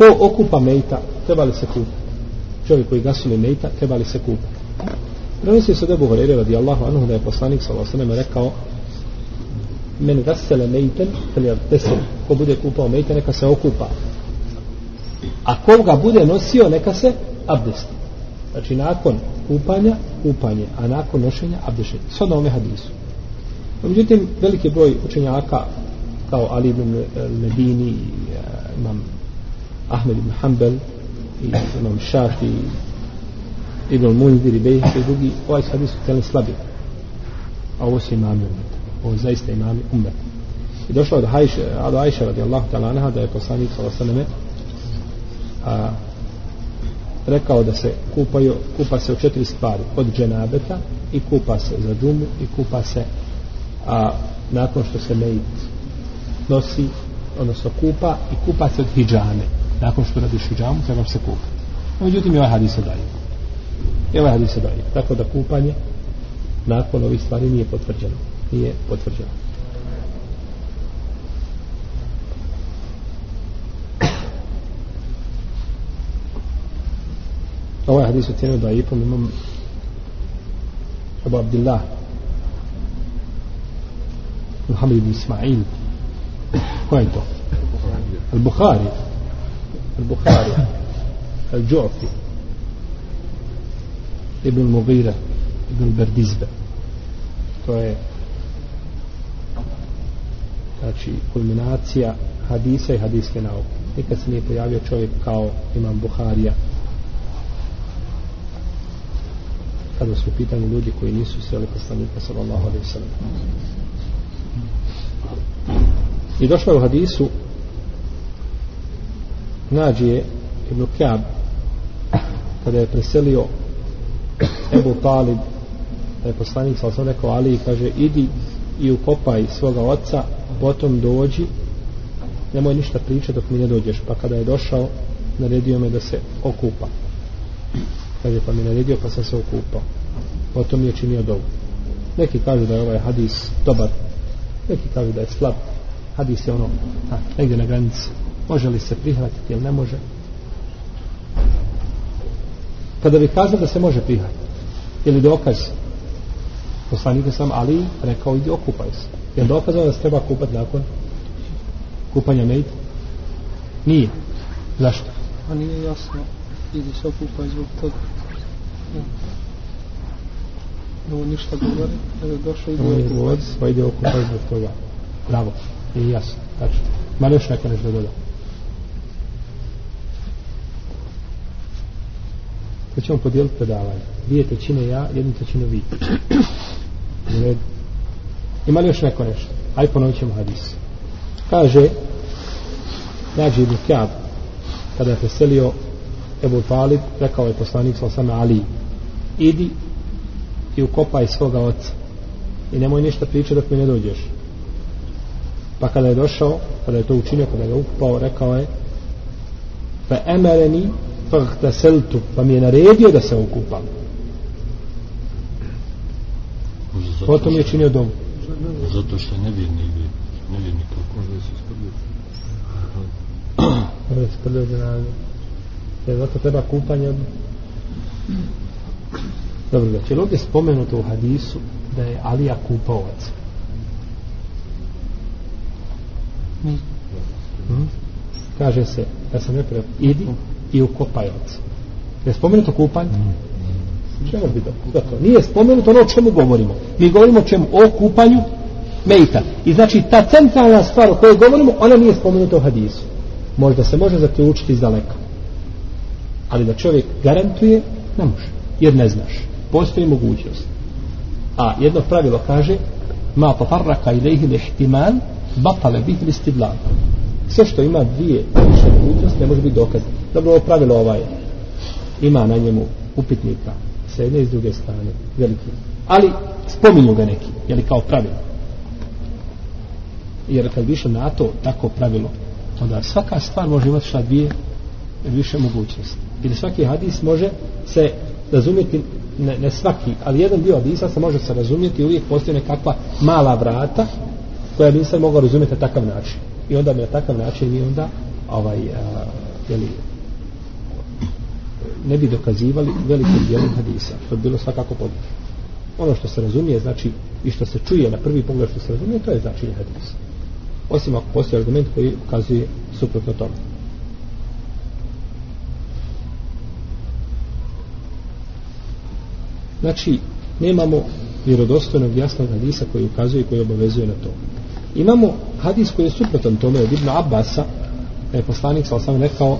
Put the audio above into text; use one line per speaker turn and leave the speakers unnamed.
ko okupa mejta treba li se kupati čovjek koji gasili mejta treba li se kupati prenosi se debu Horeire radijallahu anhu da je poslanik sallallahu alejhi ve rekao men gasele mejten falyabtasil ko bude kupao mejta neka se okupa. A ko ga bude nosio neka se abdesti. Znači nakon kupanja kupanje a nakon nošenja abdešenje s ome hadisu. Međutim veliki broj učenjaka kao Ali ibn Medini eh, imam Ahmed ibn Hanbel i imam Šafi Ibn Munzir i Bejh i drugi ovaj hadis su tijeli slabi. A ovo su imami umeta ovo je zaista imami umeta i došlo od Hajše do Ajše radijallahu ta'ala anha da je poslanik sallallahu a rekao da se kupaju, kupa se u četiri stvari. Od dženabeta i kupa se za džumu i kupa se a, nakon što se mejit nosi odnosno kupa i kupa se od hijjame nakon što radiš hijjamu treba se kupa međutim i ovaj hadis se daje i ovaj hadis se daje tako da kupanje nakon ovih stvari nije potvrđeno nije potvrđeno ovaj hadis u cijenu da ipom imam Abu Abdillah Muhammed ibn Ismail ko je to? Al-Bukhari Al-Bukhari Al-Ju'fi Ibn Mughira Ibn to je znači kulminacija hadisa i hadiske nauke. Nikad se nije pojavio čovjek kao imam Buharija. Kada su u pitanju ljudi koji nisu sreli poslanika sallallahu alaihi sallam. I došlo je u hadisu nađi je Ibn Kjab kada je preselio Ebu Talib da je poslanik sa alaihi rekao Ali kaže idi i ukopaj svoga oca potom dođi nemoj ništa pričati dok mi ne dođeš. Pa kada je došao naredio me da se okupa. Kaže pa mi naredio pa sam se okupao. Potom je činio dovu. Neki kažu da je ovaj hadis dobar neki kažu da je slab. Hadis je ono a, negdje na granici može li se prihvatiti ili ne može? Kada bi kazao da se može prihvatiti ili dokaz poslanik sam Ali rekao idi okupaj se. Je dokazao da se treba kupati nakon kupanja mejta? Nije. Zašto?
A nije jasno. Idi se okupaj zbog toga. Ovo ništa govori nego došao ide okupaj
govori pa ide okupaj zbog toga. Bravo. Nije jasno. Tačno. Ma još neko nešto dodao pa ćemo podijeliti predavanje. Dvije trećine ja, jednu trećinu vi. Ima li još neko nešto? Aj ponovit ćemo hadis. Kaže nađi Ibn Kjab kada je preselio Ebu Talib rekao je poslanik sa osama Ali idi i ukopaj svoga oca i nemoj ništa pričati dok mi ne dođeš. Pa kada je došao kada je to učinio, kada je ukupao rekao je fa emereni fahtaseltu pa mi je naredio da se okupam. Potom je činio dom
zato što ne vjerni ne vjerni
možda se isprljio možda se isprljio dženaze jer zato treba kupanje dobro znači ovdje spomenuto u hadisu da je Alija kupaovac? Hmm? kaže se da sam ne preo idi i ukopaj oca je spomenuto kupanje? Mm. čemu bi to? nije spomenuto ono o čemu govorimo. Mi govorimo o čemu? O kupanju mejta. I znači ta centralna stvar o kojoj govorimo ona nije spomenuta u hadisu. Možda se može zaključiti iz daleka ali da čovjek garantuje ne može. Jer ne znaš. Postoji mogućnost. A jedno pravilo kaže ma tafarraka ilaihi lihtiman batale bih listidlan sve što ima dvije više mogućnost, ne može biti dokaz. Dobro ovo pravilo ovaj ima na njemu upitnika s jedne i s druge strane veliki. Ali spominju ga neki jeli kao pravilo. Jer kad više na to tako pravilo onda svaka stvar može imati šta dvije više mogućnosti. Ili svaki hadis može se razumjeti ne, ne svaki, ali jedan dio hadisa se može se razumjeti uvijek postoje nekakva mala vrata koja bi se mogla razumjeti na takav način. I onda na takav način i onda ovaj a, jeli, ne bi dokazivali velikim dijelom hadisa. To bi bilo svakako pogrešno. Ono što se razumije, znači, i što se čuje na prvi pogled što se razumije, to je značenje hadisa. Osim ako postoji argument koji ukazuje suprotno tome. Znači, nemamo vjerodostojnog jasnog hadisa koji ukazuje i koji obavezuje na to. Imamo hadis koji je suprotan tome od Ibn Abbasa, da je poslanik sa osam rekao